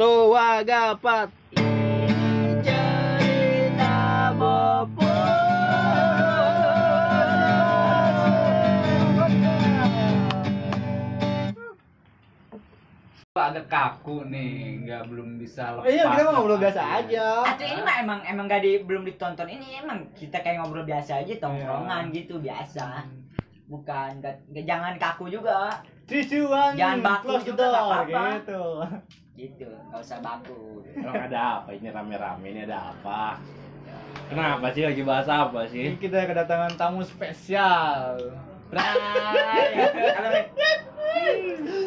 Tua gapat. cerita agak kaku nih, nggak belum bisa lepas. Iya, kita mau ngobrol biasa aja. Atau ini mah emang emang gak di belum ditonton ini emang kita kayak ngobrol biasa aja tongkrongan gitu biasa. Bukan gak, gak- jangan kaku juga Cucuan Jangan baku juga, apa-apa. gitu. Gitu, nggak usah baku. Emang ada apa ini rame-rame ini ada apa? Kenapa sih lagi bahas apa Ini sih? kita kedatangan tamu spesial.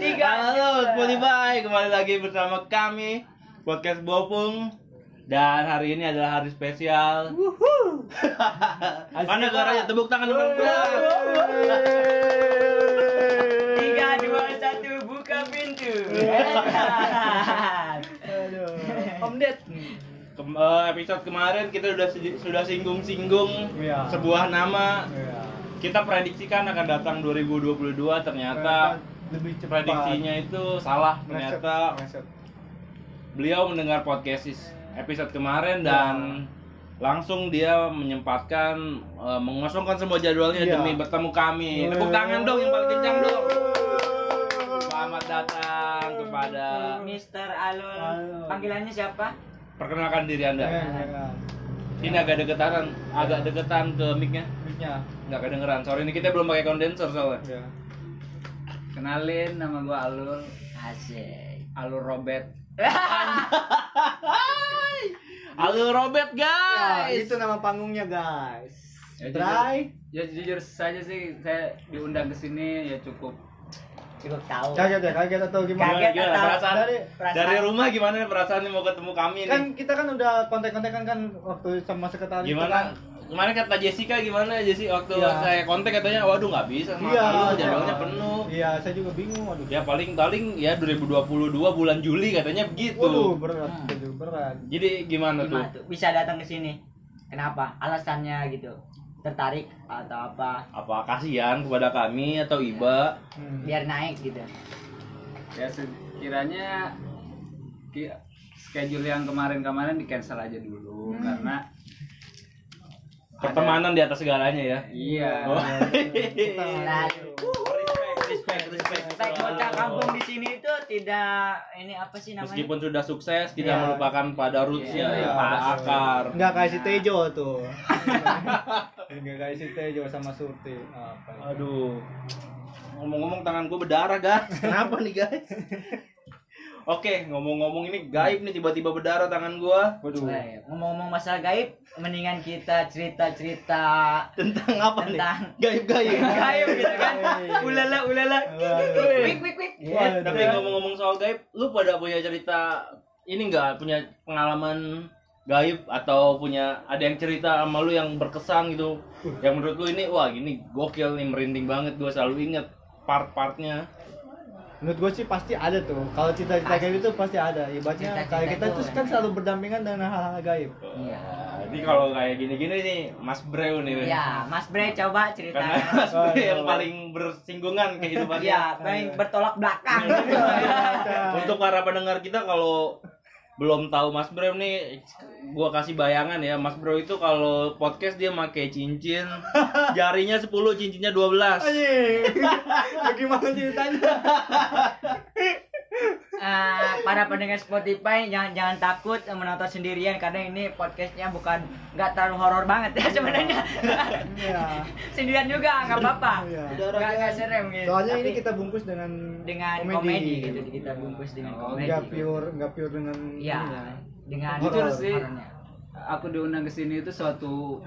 Tiga. Halo Spotify, kembali lagi bersama kami podcast Bopung dan hari ini adalah hari spesial. Mana suaranya tepuk tangan gua. Tiga dua satu buka pintu. Kem- eh, episode kemarin kita sudah sudah singgung-singgung Iya. sebuah nama. Iya. Kita prediksikan akan datang 2022 ternyata lebih cepat. prediksinya itu salah. Ternyata beliau mendengar podcast is- episode kemarin dan langsung dia menyempatkan eh, mengosongkan semua jadwalnya Iya. demi bertemu kami. Tepuk tangan dong yang paling kencang dong. Selamat datang kepada Mister Alul. Alul. Panggilannya siapa? perkenalkan diri Anda. Iya, iya. Ini agak deketan, agak deketan ke mic-nya. Mic-nya. Nggak kedengeran. Sorry ini kita belum pakai kondenser soalnya. Iya. Kenalin nama gua Alul, Asik. Alul Robert. Halo Robert Ya, guys. itu nama panggungnya, guys. Ya, Try. Ya jujur saja sih saya diundang ke sini ya cukup Cukup tahu. Kaget ya, kaget atau gimana? Kaget. Gimana, atau- perasaan dari- perasaan- dari rumah gimana nih perasaan mau ketemu kami nih? Kan kita kan udah kontak-kontakan kan waktu sama sekretaris itu kan. gimana? Kemarin kata Jessica gimana Jessica waktu Iya. saya kontak katanya waduh nggak bisa sama Iya, Alul, jadwalnya penuh. Iya, saya juga bingung. Waduh. Ya paling paling ya 2022 bulan Juli katanya begitu. Waduh, berat, waduh, berat. Jadi gimana, Gimana tuh? tuh? Bisa datang ke sini. Kenapa? Alasannya gitu. Tertarik atau apa? Apa kasihan kepada kami atau Iba? Hmm. Biar naik gitu. ya sekiranya ki- schedule yang kemarin-kemarin di cancel aja dulu karena Pertemanan di atas segalanya ya. iya Oh. Respect, respect, Baik bocah kampung di sini itu tidak ini apa sih namanya? Meskipun sudah sukses, tidak Iya. melupakan pada rootsnya, Iya, ya, pada pasti. akar. Enggak kayak si Tejo tuh. Enggak kayak si Tejo sama Surti. Apa? Aduh. Ngomong-ngomong tangan gue berdarah, guys. Kenapa nih, guys? Oke, ngomong-ngomong ini gaib nih tiba-tiba berdarah tangan gua. Waduh. Ngomong-ngomong masalah gaib, mendingan kita cerita-cerita Tentang apa nih? tentang Gaib-gaib. gaib gitu kan. Ulala ulala. Wik wik wik. Waduh. Tapi ngomong-ngomong soal gaib, lu pada punya cerita ini enggak punya pengalaman gaib atau punya ada yang cerita sama lu yang berkesan gitu yang menurut lu ini wah gini gokil nih merinding banget gua selalu inget part-partnya Menurut gue sih pasti ada tuh. Kalau cita-cita kayak gitu pasti ada. Ibaratnya Cita-cita kayak kita itu tuh kan selalu berdampingan dengan hal-hal gaib. Iya. jadi kalau kayak gini-gini nih Mas Breu nih Ya, Mas Bre coba karena ceritanya. Mas Breu yang Aduh. paling bersinggungan kehidupannya Iya, paling bertolak belakang. Untuk para pendengar kita kalau belum tahu Mas Bro nih, gua kasih bayangan ya, Mas Bro itu kalau podcast dia pakai cincin, jarinya 10, cincinnya 12. Anjing. Bagaimana ceritanya? Eh, para pendengar Spotify jangan jangan takut menonton sendirian karena ini podcastnya bukan nggak terlalu horor banget ya sebenarnya. Iya. sendirian juga nggak apa-apa. Iya. Nggak nggak serem gitu. Soalnya ini Tapi kita bungkus dengan dengan komedi. gitu kita bungkus dengan Oh, komedi. Enggak pure, enggak pure dengan Iya, ininya. dengan Jujur horor- sih. horornya. aku diundang ke sini itu suatu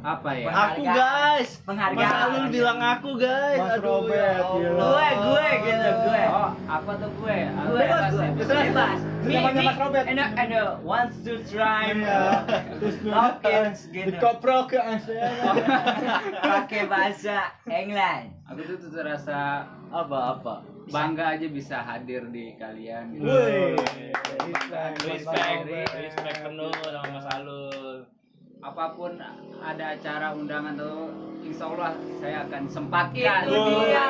apa ya Aku guys, Penghargaan. Mas Alul bilang aku guys. Mas Aduh, Robert, ya Allah. gila. Gue gue gitu gue. oh apa tuh gue Aku Gue bebas gue. ya, Terserah. Bebas. Me Namanya me Mas Robert. and uh, and uh, wants to try Iya. Terus Hawkins gitu. Dikoprok ke Asia. pakai bahasa England. aku tuh tuh terasa Apa-apa? bangga aja bisa hadir di kalian gitu. Respect, respect penuh sama Mas Alul. Apa apa pun ada acara undangan tuh insya Allah saya akan sempatkan Itu dia.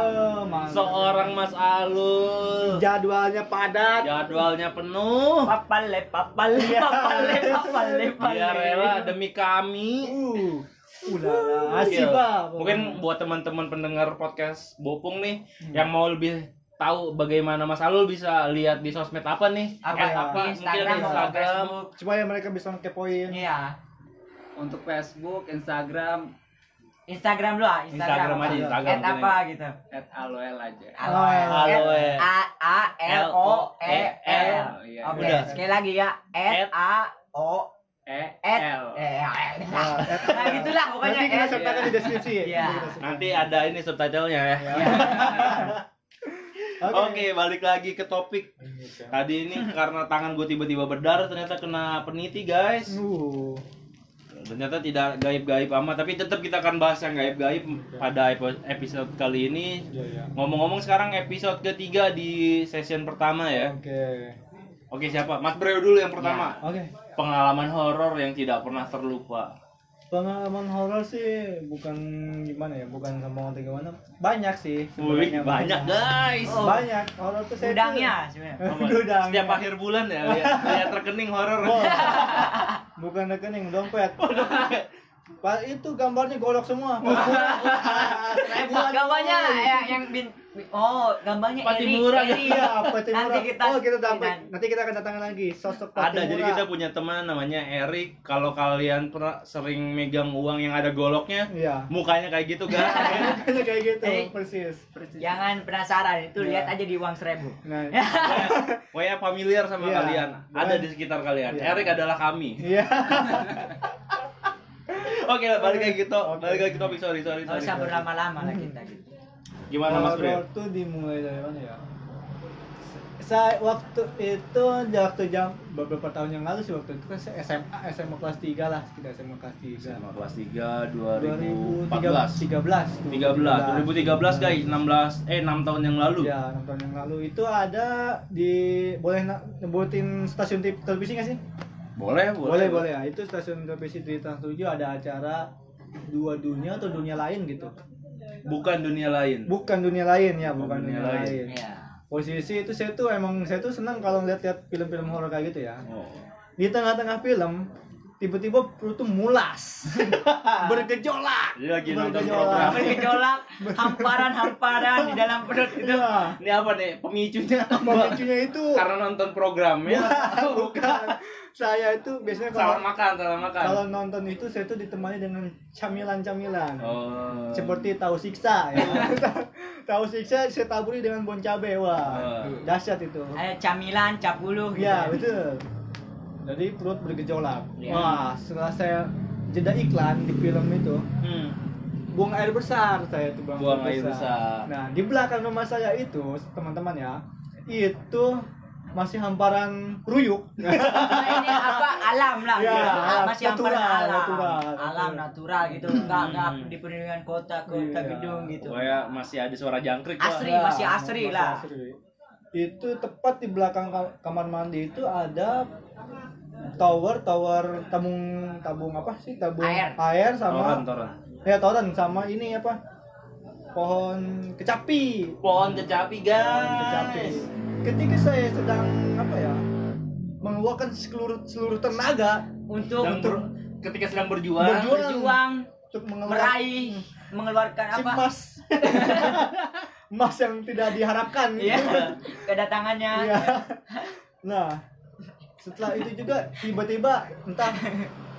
Oh. Seorang Mas Alul. jadwalnya padat. Jadwalnya penuh. Papale, papale, papale, papale, papale. Dia rela demi kami. Uh. Ulala, asik Gokil. Pak. Mungkin buat teman-teman pendengar podcast Bopung nih yang mau lebih tahu bagaimana Mas Alul bisa lihat di sosmed apa nih? Apa ya? apa? Instagram, Mungkin Instagram. Facebook. supaya mereka bisa ngepoin. Iya. Untuk Facebook Instagram Instagram lu ah, Instagram. Instagram apa? aja, Instagram. At apa gitu? at aloel aja Aloe. Aloe. A A L O E L. Iya. Oke, sekali lagi ya. At. A O E L eh Nah, nah gitulah pokoknya Nanti kita sertakan di deskripsi. Iya. Nanti ada ini subtitlenya ya. Iya. Oke, balik lagi ke topik. Tadi ini karena tangan gue tiba-tiba berdarah ternyata kena peniti guys. Uh. Ternyata tidak gaib-gaib amat, tapi tetap kita akan bahas yang gaib-gaib pada episode kali ini. Iya, iya. Ngomong-ngomong sekarang episode ketiga di session pertama ya. Oke. Oke siapa? Mas Breo dulu yang pertama. Oke. Pengalaman horor yang tidak pernah terlupa. Pengalaman horor sih bukan gimana ya, bukan sama atau gimana. Banyak sih. Wih, sebenarnya banyak guys. Oh. Banyak horor tuh saya Udangnya sebenarnya. Udang. Setiap akhir bulan ya, lihat, lihat rekening horor. Oh, bukan rekening dompet. Pak itu gambarnya golok semua. Gambarnya ya, yang bin Oh, gambarnya Patimura, Eri. Iya, Patimura. Nanti kita oh, kita dapat. Nan- Nanti kita akan datangkan lagi sosok Ada, jadi kita punya teman namanya Erik. Kalau kalian pernah sering megang uang yang ada goloknya, Iya. mukanya kayak gitu guys. Kayaknya kayak gitu, Eh. persis. Jangan penasaran itu Iya. lihat aja di uang seribu. Nah, Pokoknya familiar sama Iya. kalian. Ada di sekitar kalian. Iya. Erik adalah kami. iya. Oke, balik lagi gitu. Oke. Balik lagi ke topik. Sorry, sorry, sorry. usah berlama-lama lah kita gitu. Gimana Mas? Horor tuh dimulai dari mana ya? Saya waktu itu waktu jam beberapa tahun yang lalu sih waktu itu kan saya SMA SMA kelas 3 lah sekitar SMA kelas 3 Sama kelas 3 2014. 2013 13 2013 guys, 16 eh 6 tahun yang lalu. Ya, 6 tahun yang lalu itu ada di boleh nyebutin stasiun tip- televisi nggak sih? Boleh, Boleh, boleh ya. Itu stasiun televisi di Trans 7 ada acara dua dunia atau dunia lain gitu. Bukan dunia lain. Bukan dunia lain ya, bukan dunia dunia, lain. lain. Iya. Posisi itu saya tuh emang saya tuh senang kalau lihat-lihat film-film horor kayak gitu ya. Oh. Di tengah-tengah film tiba-tiba perut tuh mulas bergejolak Dia lagi nonton Bergejolak. program. Bergejolak, hamparan-hamparan di dalam perut itu. Iya. Ini apa nih? Pemicunya apa? Pemicunya itu Karena nonton program ya. bukan saya itu biasanya Salah kalau makan, salah makan. kalau nonton itu saya tuh ditemani dengan camilan-camilan Oh. seperti tahu siksa ya tahu siksa saya taburi dengan bon cabe wah Oh. dahsyat itu Ada camilan, cap bulu gitu. ya betul jadi perut bergejolak Ya. wah setelah saya jeda iklan di film itu Hmm. buang air besar saya tuh buang, Buang air besar. nah di belakang rumah saya itu teman-teman ya itu masih hamparan ruyuk Nah, ini apa alam lah Ya, gitu. alam. masih Natural, hamparan alam natural, alam natural. gitu enggak enggak Hmm. dipenuhi dengan kota kota Iya. gedung gitu Pokoknya masih ada suara jangkrik. Asri. Ya, masih asri lah. asri. itu tepat di belakang ka- kamar mandi itu ada tower tower tabung tabung apa sih tabung Air. air sama Toren, toren. ya toren sama ini apa pohon kecapi Pohon kecapi, pohon kecapi guys. ketika saya sedang apa ya mengeluarkan seluruh seluruh tenaga untuk ber- ketika sedang berjuang, Berjuang. berjuang untuk mengeluarkan meraih mengeluarkan si apa emas emas yang tidak diharapkan Iya. gitu. kedatangannya Iya. Nah, setelah itu juga tiba-tiba entah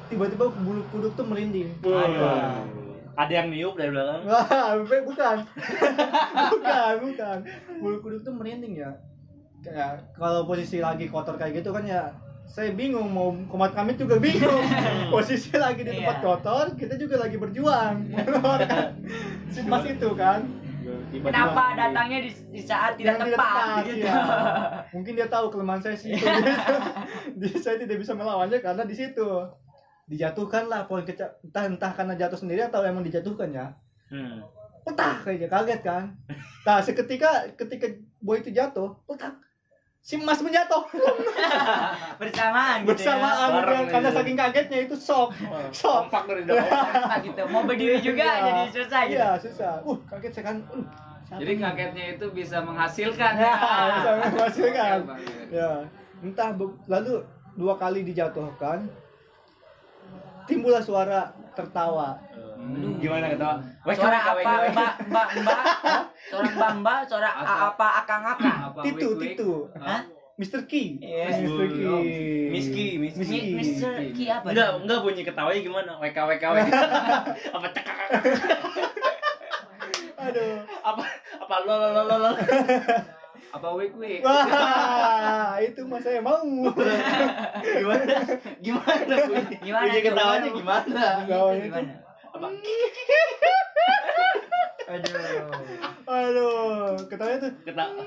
tiba-tiba bulu kuduk tuh merinding. Wah. Ada yang niup dari belakang. Wah, bukan. bukan, bukan. Bulu kuduk tuh merinding ya. Kayak kalau posisi lagi kotor kayak gitu kan ya saya bingung mau komat kami juga bingung posisi lagi di tempat Iya. kotor kita juga lagi berjuang mengeluarkan si emas itu kan Tiba-tiba. kenapa datangnya di, di saat tidak Yang tepat, gitu iya. Mungkin dia tahu kelemahan saya sih. Jadi saya tidak bisa melawannya karena di situ dijatuhkanlah pohon kecap entah entah karena jatuh sendiri atau emang dijatuhkan ya. Hmm. Petak kayaknya kaget kan. Nah, seketika ketika boy itu jatuh, petak. Si Mas menjatuh. Bersamaan gitu bersamaan Bareng udah, karena gitu. saking kagetnya itu shock shock kompak dari dalam. Ya gitu. Mau berdiri juga Iya. jadi susah gitu. Iya susah. Uh kaget saya kan. Uh, Jadi nih? kakeknya itu bisa menghasilkan. ya bisa menghasilkan. Ya entah lalu dua kali dijatuhkan timbullah suara tertawa Hmm. gimana ketawa suara wek, wek, apa wek. mbak mbak mbak suara mbak mbak Atau- apa akang akang Apa, titu titu Hah? Mr. Key Yes. Mr. Key Oh, Miski, Miski. Miski. Mi- Mr. Ki apa enggak enggak bunyi ketawanya gimana wk wk wk apa cekak aduh apa apa lo lo lo lo lo Apa wik wik? wah itu mas saya mau gimana gimana bunyi Gimana bunyi tuh? ketawanya gimana itu. Gimana? Apa? Aduh. Aduh ketawanya tuh. Ketawa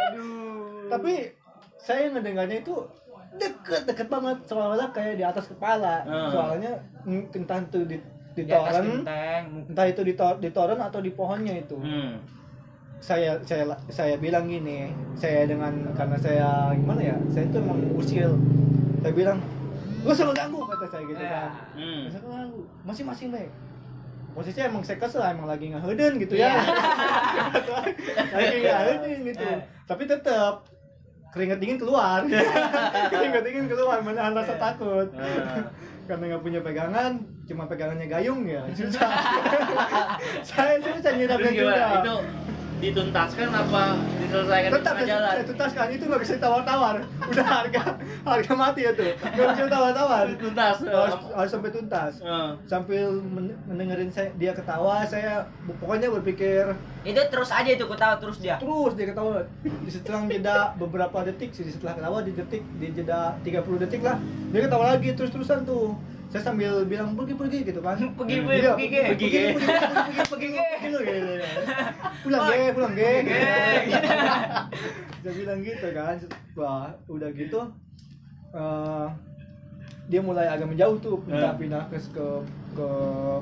aduh. Tapi saya ngedengarnya itu deket deket banget seolah-olah kayak di atas kepala. Hmm. soalnya entah itu di di toren. entah itu di, to- di toren atau di pohonnya itu. Hmm. saya saya saya bilang gini saya dengan karena saya gimana ya saya itu emang usil. Saya bilang lu selalu ganggu kata saya gitu Ya. kan. Hmm. Selalu ganggu masih masih nih posisinya emang saya kesel emang lagi ngeheden gitu ya. Lagi ngeheden gitu. Tapi tetap keringet dingin keluar. Keringet dingin keluar menahan rasa takut. Karena nggak punya pegangan cuma pegangannya gayung ya. Susah. Saya susah nyirapnya juga. Itu dituntaskan apa diselesaikan di tetap saya, jalan saya tuntaskan. Itu nggak bisa ditawar-tawar. Udah harga harga mati ya tuh nggak bisa ditawar-tawar. Tuntas harus, harus sampai tuntas. Eh. sambil men- mendengarin saya dia ketawa saya pokoknya berpikir itu terus aja itu ketawa terus dia? Terus dia ketawa. Di setelah jeda beberapa detik sih setelah ketawa di detik di jeda 30 detik lah dia ketawa lagi terus terusan tuh saya sambil bilang pergi pergi gitu kan. Pergi pergi pergi pergi, pergi pergi pergi. ge gitu, gitu. pulang ge pulang ge dia bilang gitu kan. Wah udah gitu eh, dia mulai agak menjauh tuh pindah Hmm. pindah ke ke ke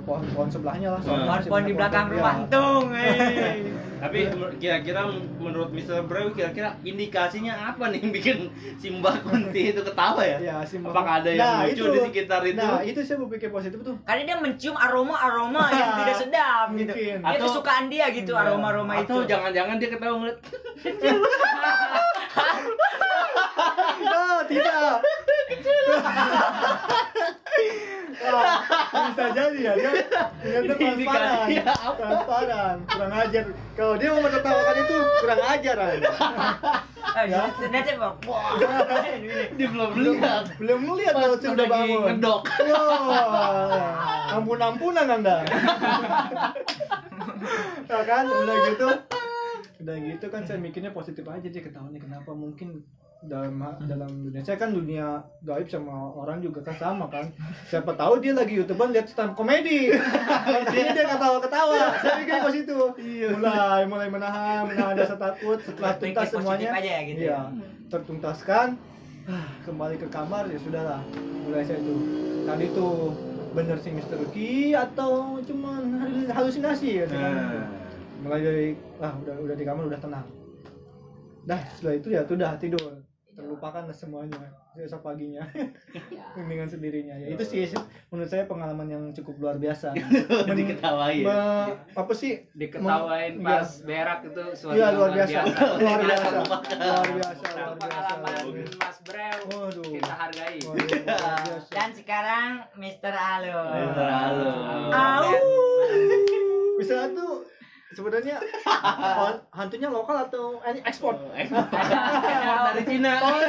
pohon-pohon sebelahnya lah Hmm. masih pohon di belakang pohon. rumah tung eh. tapi kira-kira menurut Mr. Brew kira-kira indikasinya apa nih yang bikin si Mbak Kunti itu ketawa ya? Iya, si Mbak- Apakah ada yang Nah, lucu itu. di sekitar itu? Nah, itu saya berpikir positif tuh. karena dia mencium aroma aroma yang tidak sedap gitu Mungkin. dia Atau- kesukaan dia gitu Iya. aroma aroma itu Atau jangan-jangan dia ketawa ngeliat Oh, tidak. Wah, bisa jadi ya dia ternyata Ini transparan. transparan. Kurang ajar. Kalau dia mau menertawakan itu kurang ajar aja Eh, Ya. ternyata bang. Wah. Dia belum lihat. belum melihat Pas kalau sudah bangun. ngedok. Wah, ampun ampunan anda ya kan? Udah gitu. Udah gitu kan saya mikirnya positif aja dia ketawanya kenapa. Mungkin dalam dalam dunia. Saya kan dunia gaib sama orang juga kan sama kan. Siapa tahu dia lagi youtuber lihat stand komedi. Jadi dia ketawa ketawa saya pikir ke situ. Mulai mulai menahan menahan rasa takut. Setelah tuntas semuanya aja ya gitu iya. tertuntaskan. Ah, kembali ke kamar ya sudahlah. Mulai saya tuh. Tadi tuh bener sih Mister Ki atau cuman halusinasi ya. Nah. mulai dari ah udah udah di kamar udah tenang. Dah setelah itu ya tuh dah tidur terlupakan lah semuanya besok paginya dengan sendirinya ya itu sih menurut saya pengalaman yang cukup luar biasa Men- Diketawain. me- apa sih Diketawain pas iya. berak itu suatu Iya luar biasa, luar biasa, terlupakan. luar biasa, luar biasa. pengalaman luar biasa. Mas Brew Waduh. kita hargai. Waduh, biasa. dan sekarang Mr. Alo Mr. Alo. Au. Bisa tuh sebenarnya han- hantunya lokal atau eh, ekspor? Ekspor dari Cina. Oh,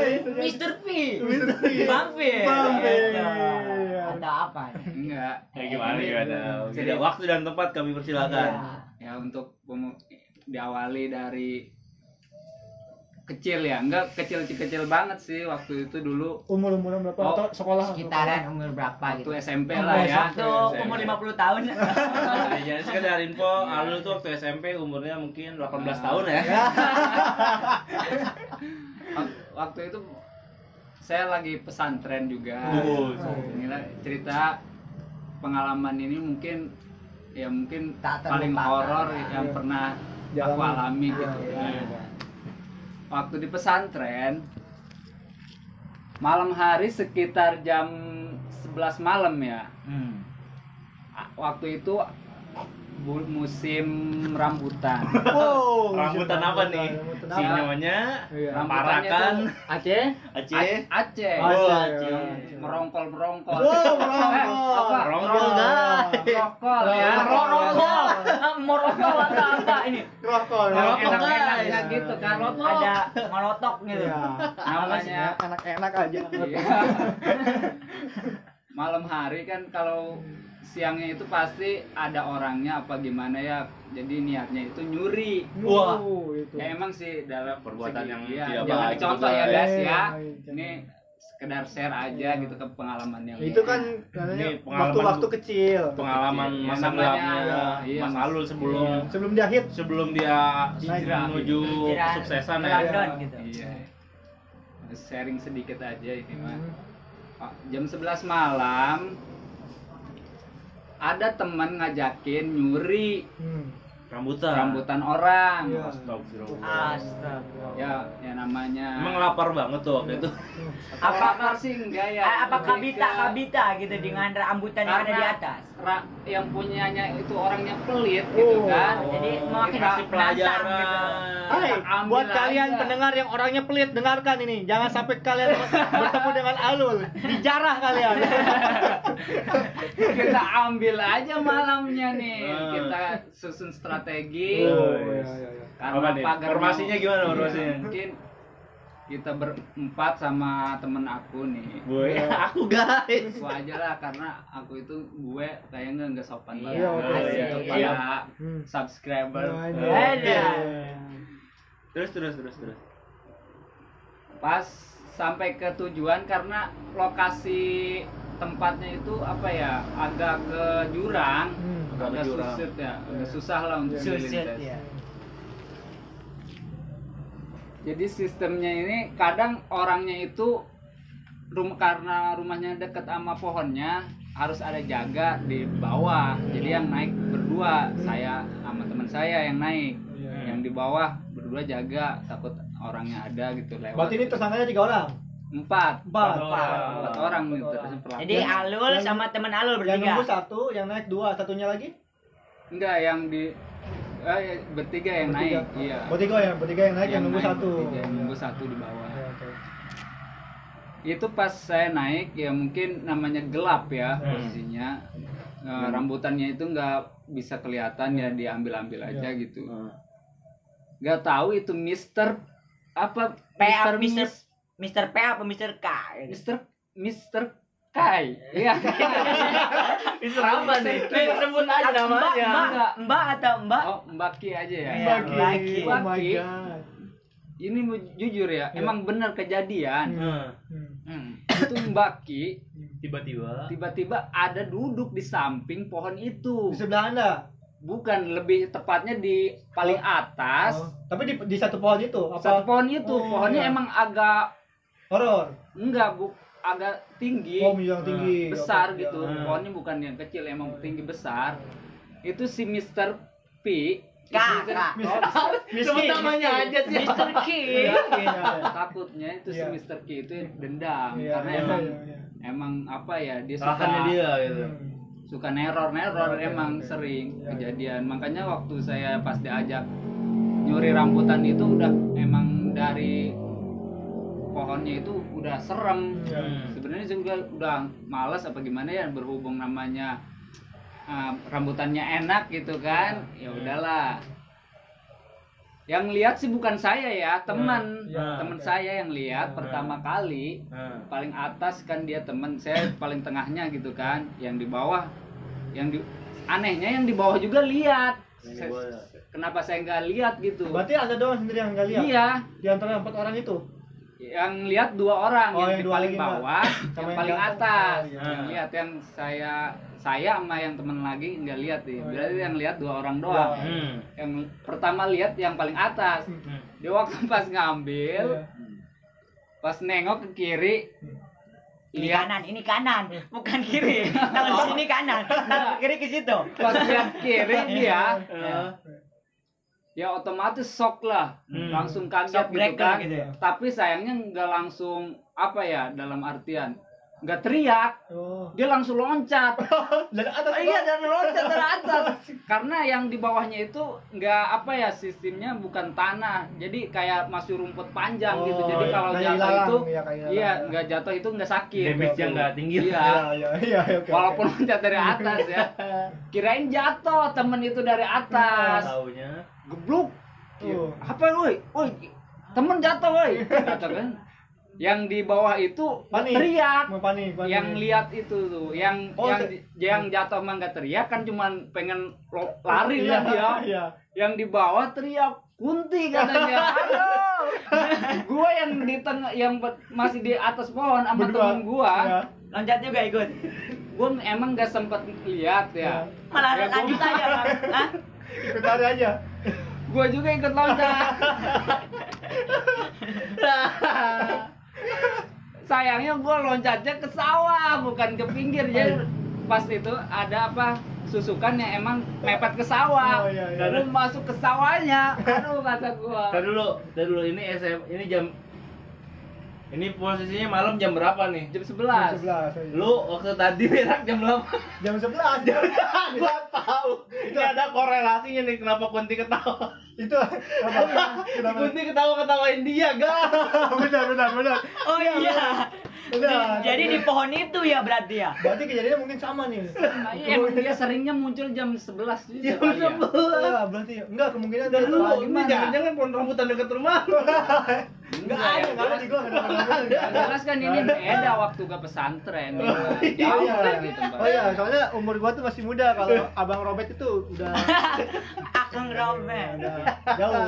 itu dia. Mr. P Mr. P. Vampir Vampir. Gitu. atau apa Enggak. Ya gimana gimana? Jadi- Tidak waktu dan tempat kami persilakan. Ya untuk diawali dari kecil ya, enggak kecil-kecil banget sih waktu itu dulu Umur umuran berapa? Oh, Atau sekolah? sekitaran umur berapa waktu gitu SMP Oh, lah ya. waktu umur 50 tahun Nah, Jadi sekedar info, Alul tuh waktu SMP umurnya mungkin 18 tahun ya. Wak- Waktu itu saya lagi pesantren juga. Oh, Inilah cerita pengalaman ini mungkin ya mungkin Tak paling horor yang Iya. pernah Jalan. aku alami Iya, gitu iya, iya. Waktu di pesantren malam hari sekitar jam 11 malam ya Hmm. Waktu itu musim rambutan Wow, Rambutan apa nih? Si apa? nyonya, Iya. Parakan, tuh Aceh? Aceh, Aceh Oh, Oh, Aceh. Merongkol merongkol Wow, Eh, apa Merongkol, Merongkol. ya. Morokol atau apa ini? Yang Merokol, enak-enaknya guys. gitu kan Ada molotok gitu. Iya. namanya Enak-enak aja. Iya. malam hari kan kalau siangnya itu pasti ada orangnya apa gimana ya jadi niatnya itu nyuri Wah. Itu. ya emang sih dalam Perbuatan segi- yang iya, tidak jangan baik contoh juga. ya guys ya baik, jangan. ini sekedar share aja gitu ke pengalaman yang itu kan katanya waktu-waktu kecil pengalaman Kecil. masa gelapnya iya, Mas Mas. Alul sebelum sebelum dia hit sebelum dia Hijrah. menuju kesuksesan ke ya. Gitu. iya sharing sedikit aja ini mah Hmm. Jam 11 malam ada teman ngajakin nyuri Hmm. Rambutan. rambutan orang Iya. Astagfirullah. Astagfirullah. ya ya namanya Emang lapar banget tuh waktu itu. apa lapar sih enggak ya Apa kabita kabita gitu dengan rambutan yang ada di Karena- atas. ra- yang punyanya itu orangnya pelit gitu Oh. kan Jadi makin Kita Kasih pelajaran. Hai, Kita ambil buat kalian aja. pendengar yang orangnya pelit, dengarkan ini. Jangan sampai kalian bertemu dengan Alul. Dijarah kalian. kita ambil aja malamnya nih Ah. kita susun strategi Oh, iya, iya, iya. karena Apa pagar Formasinya mau- gimana formasinya? mungkin kita berempat sama temen aku nih Gue, aku guys. aku aja lah karena aku itu gue kayaknya nggak sopan Iya, banget. Asik. Iya. Hmm. subscriber Nah, ini. Ada. Terus terus terus terus. pas sampai ke tujuan karena lokasi tempatnya itu apa ya agak ke jurang Hmm. Agak susah ya agak susah lah untuk Susit dilintas. ya. jadi sistemnya ini kadang orangnya itu rum karena rumahnya dekat sama pohonnya harus ada jaga di bawah jadi yang naik berdua saya sama teman saya yang naik Iya. yang di bawah berdua jaga takut orangnya ada gitu lewat Berarti ini tersangkanya tiga orang. Empat Empat. empat orang nih Empat terus orang. Jadi Alul yang- sama temen Alul Yang bertiga. nunggu satu, yang naik dua, satunya lagi? enggak yang di eh, bertiga yang Bertiga. naik iya Bertiga ya, bertiga yang naik, yang, nunggu naik satu. bertiga, yang nunggu satu di bawah itu pas saya naik ya mungkin namanya gelap ya Hmm. posisinya Eh, rambutannya itu nggak bisa kelihatan ya diambil-ambil aja Iya. gitu nggak tahu itu Mister apa Mister Mister Mister P apa Mister K? Mister Mister Kai iya Mister apa nih? Mister K. Sebut aja Mbak, namanya. Mbak, Mbak atau Mbak? oh Mbak Ki aja ya Iya. Bagi. lagi. Oh my Bagi. god. ini jujur ya Iya. emang benar kejadian Hmm. Hmm. itu Mbak Ki tiba-tiba tiba-tiba ada duduk di samping pohon itu Di sebelah Anda. bukan lebih tepatnya di paling atas Oh, Tapi di, di satu pohon itu satu apa? pohon itu Oh, pohonnya iya. emang agak Horor. enggak bu agak tinggi Oh, yang tinggi. besar Oke, gitu ya. pohonnya bukan yang kecil emang tinggi besar itu si Mr. P K, Mr. K. Oh, Sebut namanya aja sih. Mister K. Iya, iya. takutnya itu si Iya. Mr. K itu dendam Iya, karena emang emang apa ya dia suka dia gitu. Hmm. suka neror neror Oke, emang sering kejadian makanya waktu saya pas diajak nyuri rambutan itu udah emang dari pohonnya itu udah serem Iya. Hmm. sebenarnya juga udah males apa gimana ya berhubung namanya uh, rambutannya enak gitu kan ya udahlah yang lihat sih bukan saya ya teman Iya, teman oke. saya yang lihat Iya. pertama kali paling atas kan dia teman saya paling tengahnya gitu kan yang di bawah yang di anehnya yang di bawah juga lihat Saya- bawah. kenapa saya nggak lihat gitu Berarti Anda doang sendiri yang nggak lihat? iya Di antara empat orang itu? Yang lihat dua orang Oh, yang, yang di paling bawah Sama yang yang paling atas Oh, iya. yang lihat yang saya saya sama yang temen lagi nggak lihat nih Oh, berarti iya. yang lihat dua orang doang Iya. Hmm. yang pertama lihat yang paling atas Hmm. dia waktu pas ngambil Iya. pas nengok ke kiri Ini lihat kanan, ini kanan, bukan kiri. Tangan di sini kanan, tangan kiri ke situ. pas lihat kiri dia ya otomatis shock lah Hmm. langsung kaget Shock gitu kan gitu ya. tapi sayangnya nggak langsung apa ya dalam artian nggak teriak. Oh. dia langsung loncat. Dari atas. iya dari loncat dari atas. Karena yang di bawahnya itu nggak apa ya sistemnya bukan tanah. Jadi kayak masih rumput panjang gitu. Oh, jadi iya. kalau jatuh ilalang, itu iya, iya nggak jatuh itu nggak sakit. Damage-nya nggak tinggi. Iya. Iya, iya, iya, oke. walaupun loncat dari atas ya. Kirain jatuh temen itu dari atas. Taunya. Gebluk. Tuh. apa woi? Woi temen jatuh woi. Kata kan yang di bawah itu Panik. teriak Mau panik, panik. yang lihat itu tuh yang Oh, yang se- yang jatuh emang nggak teriak kan cuman pengen lo- lari Iya, lah dia Iya. yang di bawah teriak kunti katanya aduh gua yang di tengah yang masih di atas pohon sama Berdua. temen gua Iya. Loncat juga ikut. gua emang nggak sempet lihat ya Malah Ya, gua- lanjut aja? Ikut lari aja. gua juga ikut loncat sayangnya gua loncatnya ke sawah bukan ke pinggir jadi pas itu ada apa susukan yang emang mepet ke sawah Oh, iya, iya. Gua masuk ke sawahnya aduh kata gua Tadi dulu, tadi dulu ini SM, ini jam ini posisinya malam jam berapa nih? jam Jam 11 11. Lu waktu tadi berak jam berapa? Jam 11. Jam Gua tahu. Ini ada korelasinya nih kenapa Kunti ketawa. Itu apa? Kenapa? Kunti ketawa-ketawain dia, gak? benar, benar, benar. Oh iya. Benar. Jadi di pohon itu ya berarti ya. Berarti kejadiannya mungkin sama nih. Iya, emang dia seringnya muncul jam 11 juga Jam kali ya. Iya, berarti enggak kemungkinan itu lu, gimana? jangan-jangan pohon rambutan dekat rumah. enggak ada, enggak ada di gua jelas. kan ini beda waktu ke pesantren. Oh, jauh iya. kan gitu. Oh iya, soalnya umur gua tuh masih muda. Kalau Abang Robert itu udah Akang Robert. udah jauh.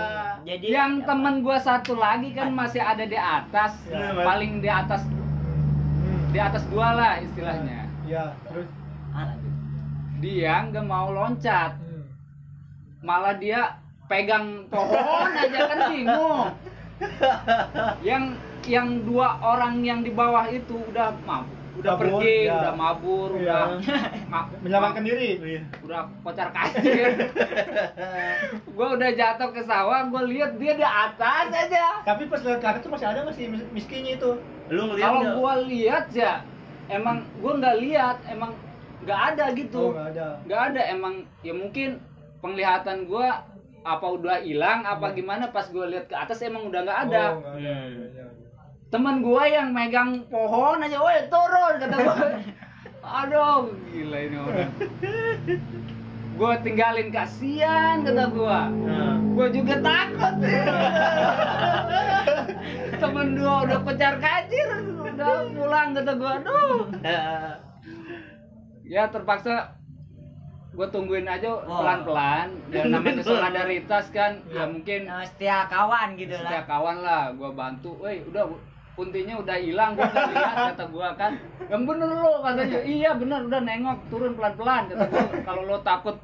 Jadi yang temen gua satu lagi kan masih ada di atas. Ya, paling di atas di atas gua lah istilahnya. Iya, terus? Ah, dia nggak mau loncat. Hmm. malah dia pegang pohon aja kan bingung yang yang dua orang yang di bawah itu udah mabuk udah Kabur, pergi ya. udah mabur Iya. udah ma- menyelamatkan diri. udah kocar kacir gua udah jatuh ke sawah gua lihat dia di atas aja Tapi pas lihat ke atas tuh masih ada nggak sih mis- miskinnya itu? Lu ngeliat kalau gua lihat ya emang gua nggak lihat emang nggak ada Oh, gitu nggak ada. nggak ada emang ya mungkin penglihatan gua apa udah hilang apa gimana pas gua lihat ke atas emang udah nggak ada Oh, ada. Hmm. Iya, iya. teman gua yang megang pohon aja woi turun kata gua aduh gila ini orang gua tinggalin kasihan kata gua Nah. gua juga takut temen dua udah kocar kacir udah pulang kata gua aduh ya terpaksa gue tungguin aja Oh. pelan-pelan ya namanya solidaritas kan. Ya mungkin Nah, setia kawan gitu setiap lah. kawan lah gue bantu. Weh udah puntinya udah hilang gue nggak lihat kata gue kan. Yang bener lo katanya. Iya bener udah nengok turun pelan-pelan kata gue kalau lo takut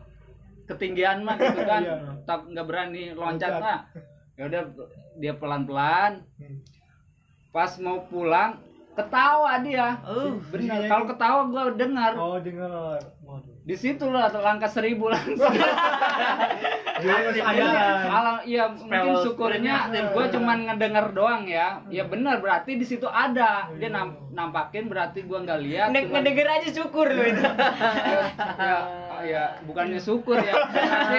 ketinggian mah gitu kan. Iya. tak nggak berani loncat mah. Ya udah dia pelan-pelan. Hmm. pas mau pulang ketawa dia. Uh, bener kalau ketawa gue dengar Oh, dengar. Di situ lah langkah seribu langsung masih ada. Alam, iya mungkin syukurnya gue cuman ngedenger doang ya. Ya benar berarti di situ ada. Dia nam- nampakin berarti gue nggak lihat. Nge- cuman- ngedenger aja syukur lo itu. ya, ya bukannya syukur ya. Berarti,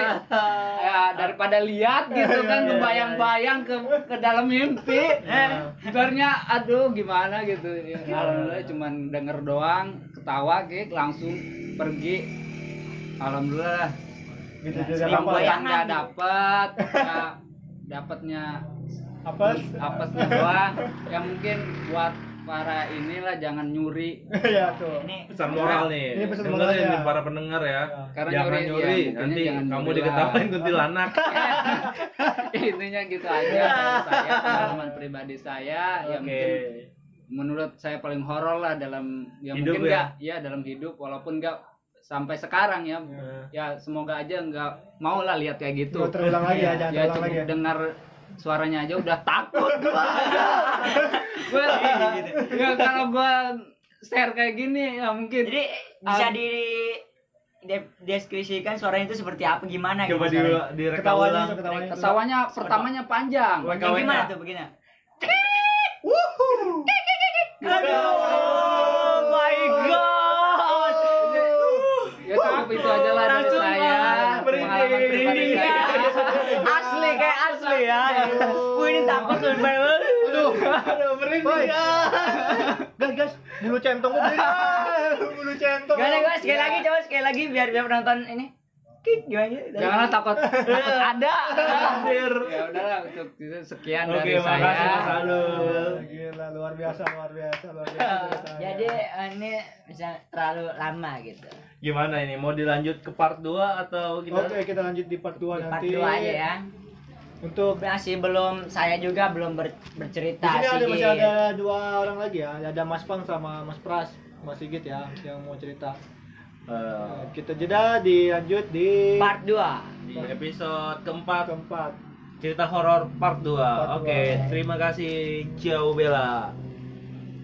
ya daripada lihat gitu Iya, kan iya, kebayang-bayang ke ke dalam mimpi. Eh, Sebenarnya aduh gimana gitu. Ya, Alhamdulillah cuman denger doang, ketawa kayak langsung pergi. Alhamdulillah Gitu Nah, yang Bayangan nggak nih. dapet ya dapatnya Apa? apesnya doang yang mungkin buat para inilah jangan nyuri Ya tuh. Ini Pesan moral nih. Ini pesan moralnya. nih para pendengar ya. Karena jangan nyuri, nyuri, ya, nanti jangan kamu nyuri diketawain lah. kuntilanak. intinya gitu aja dari saya pengalaman pribadi saya ya Oke. mungkin menurut saya paling horor lah dalam ya Hidup mungkin ya? nggak ya dalam hidup walaupun nggak sampai sekarang ya ya semoga aja nggak mau lah lihat kayak gitu Nggak terulang lagi ya, jangan ya terulang cukup lagi ya. dengar suaranya aja udah takut gua gua ya kalau gua share kayak gini ya mungkin jadi bisa Ah. di de- deskripsikan suaranya itu seperti apa gimana Coba gitu. di suaranya. direkam Ketawanya ketawanya. Ketawanya pertamanya panjang. Yang gimana tuh begini? Wuhu. Oh my god. Ya cukup itu aja lah dari saya. banget. Pengalaman pribadi saya. asli kayak asli ya. Wih ini takut tuh banget. Aduh, aduh merinding. Gas, gas. Bulu centong gue. Bulu centong. Gimana gue sekali lagi coba sekali lagi biar biar penonton ini. Kik gimana? Janganlah takut takut ada. Anjir. Ya udahlah untuk itu sekian Oke, dari saya. Alul. Gila, luar biasa, luar biasa, luar biasa. ceritanya. Jadi eh, ini bisa terlalu lama gitu. Gimana ini? Mau dilanjut ke part 2 atau kita Oke, kita lanjut di part 2 Di part nanti. 2 aja ya. Untuk Masih belum saya juga belum ber- di bercerita sini ada masih ada dua orang lagi ya. Ada Mas Pang sama Mas Pras, Mas Sigit ya yang mau cerita. Eh, kita jeda dilanjut di part 2. di episode keempat keempat. cerita horor part 2. Part Oke, dua. terima kasih. Ciao Bella.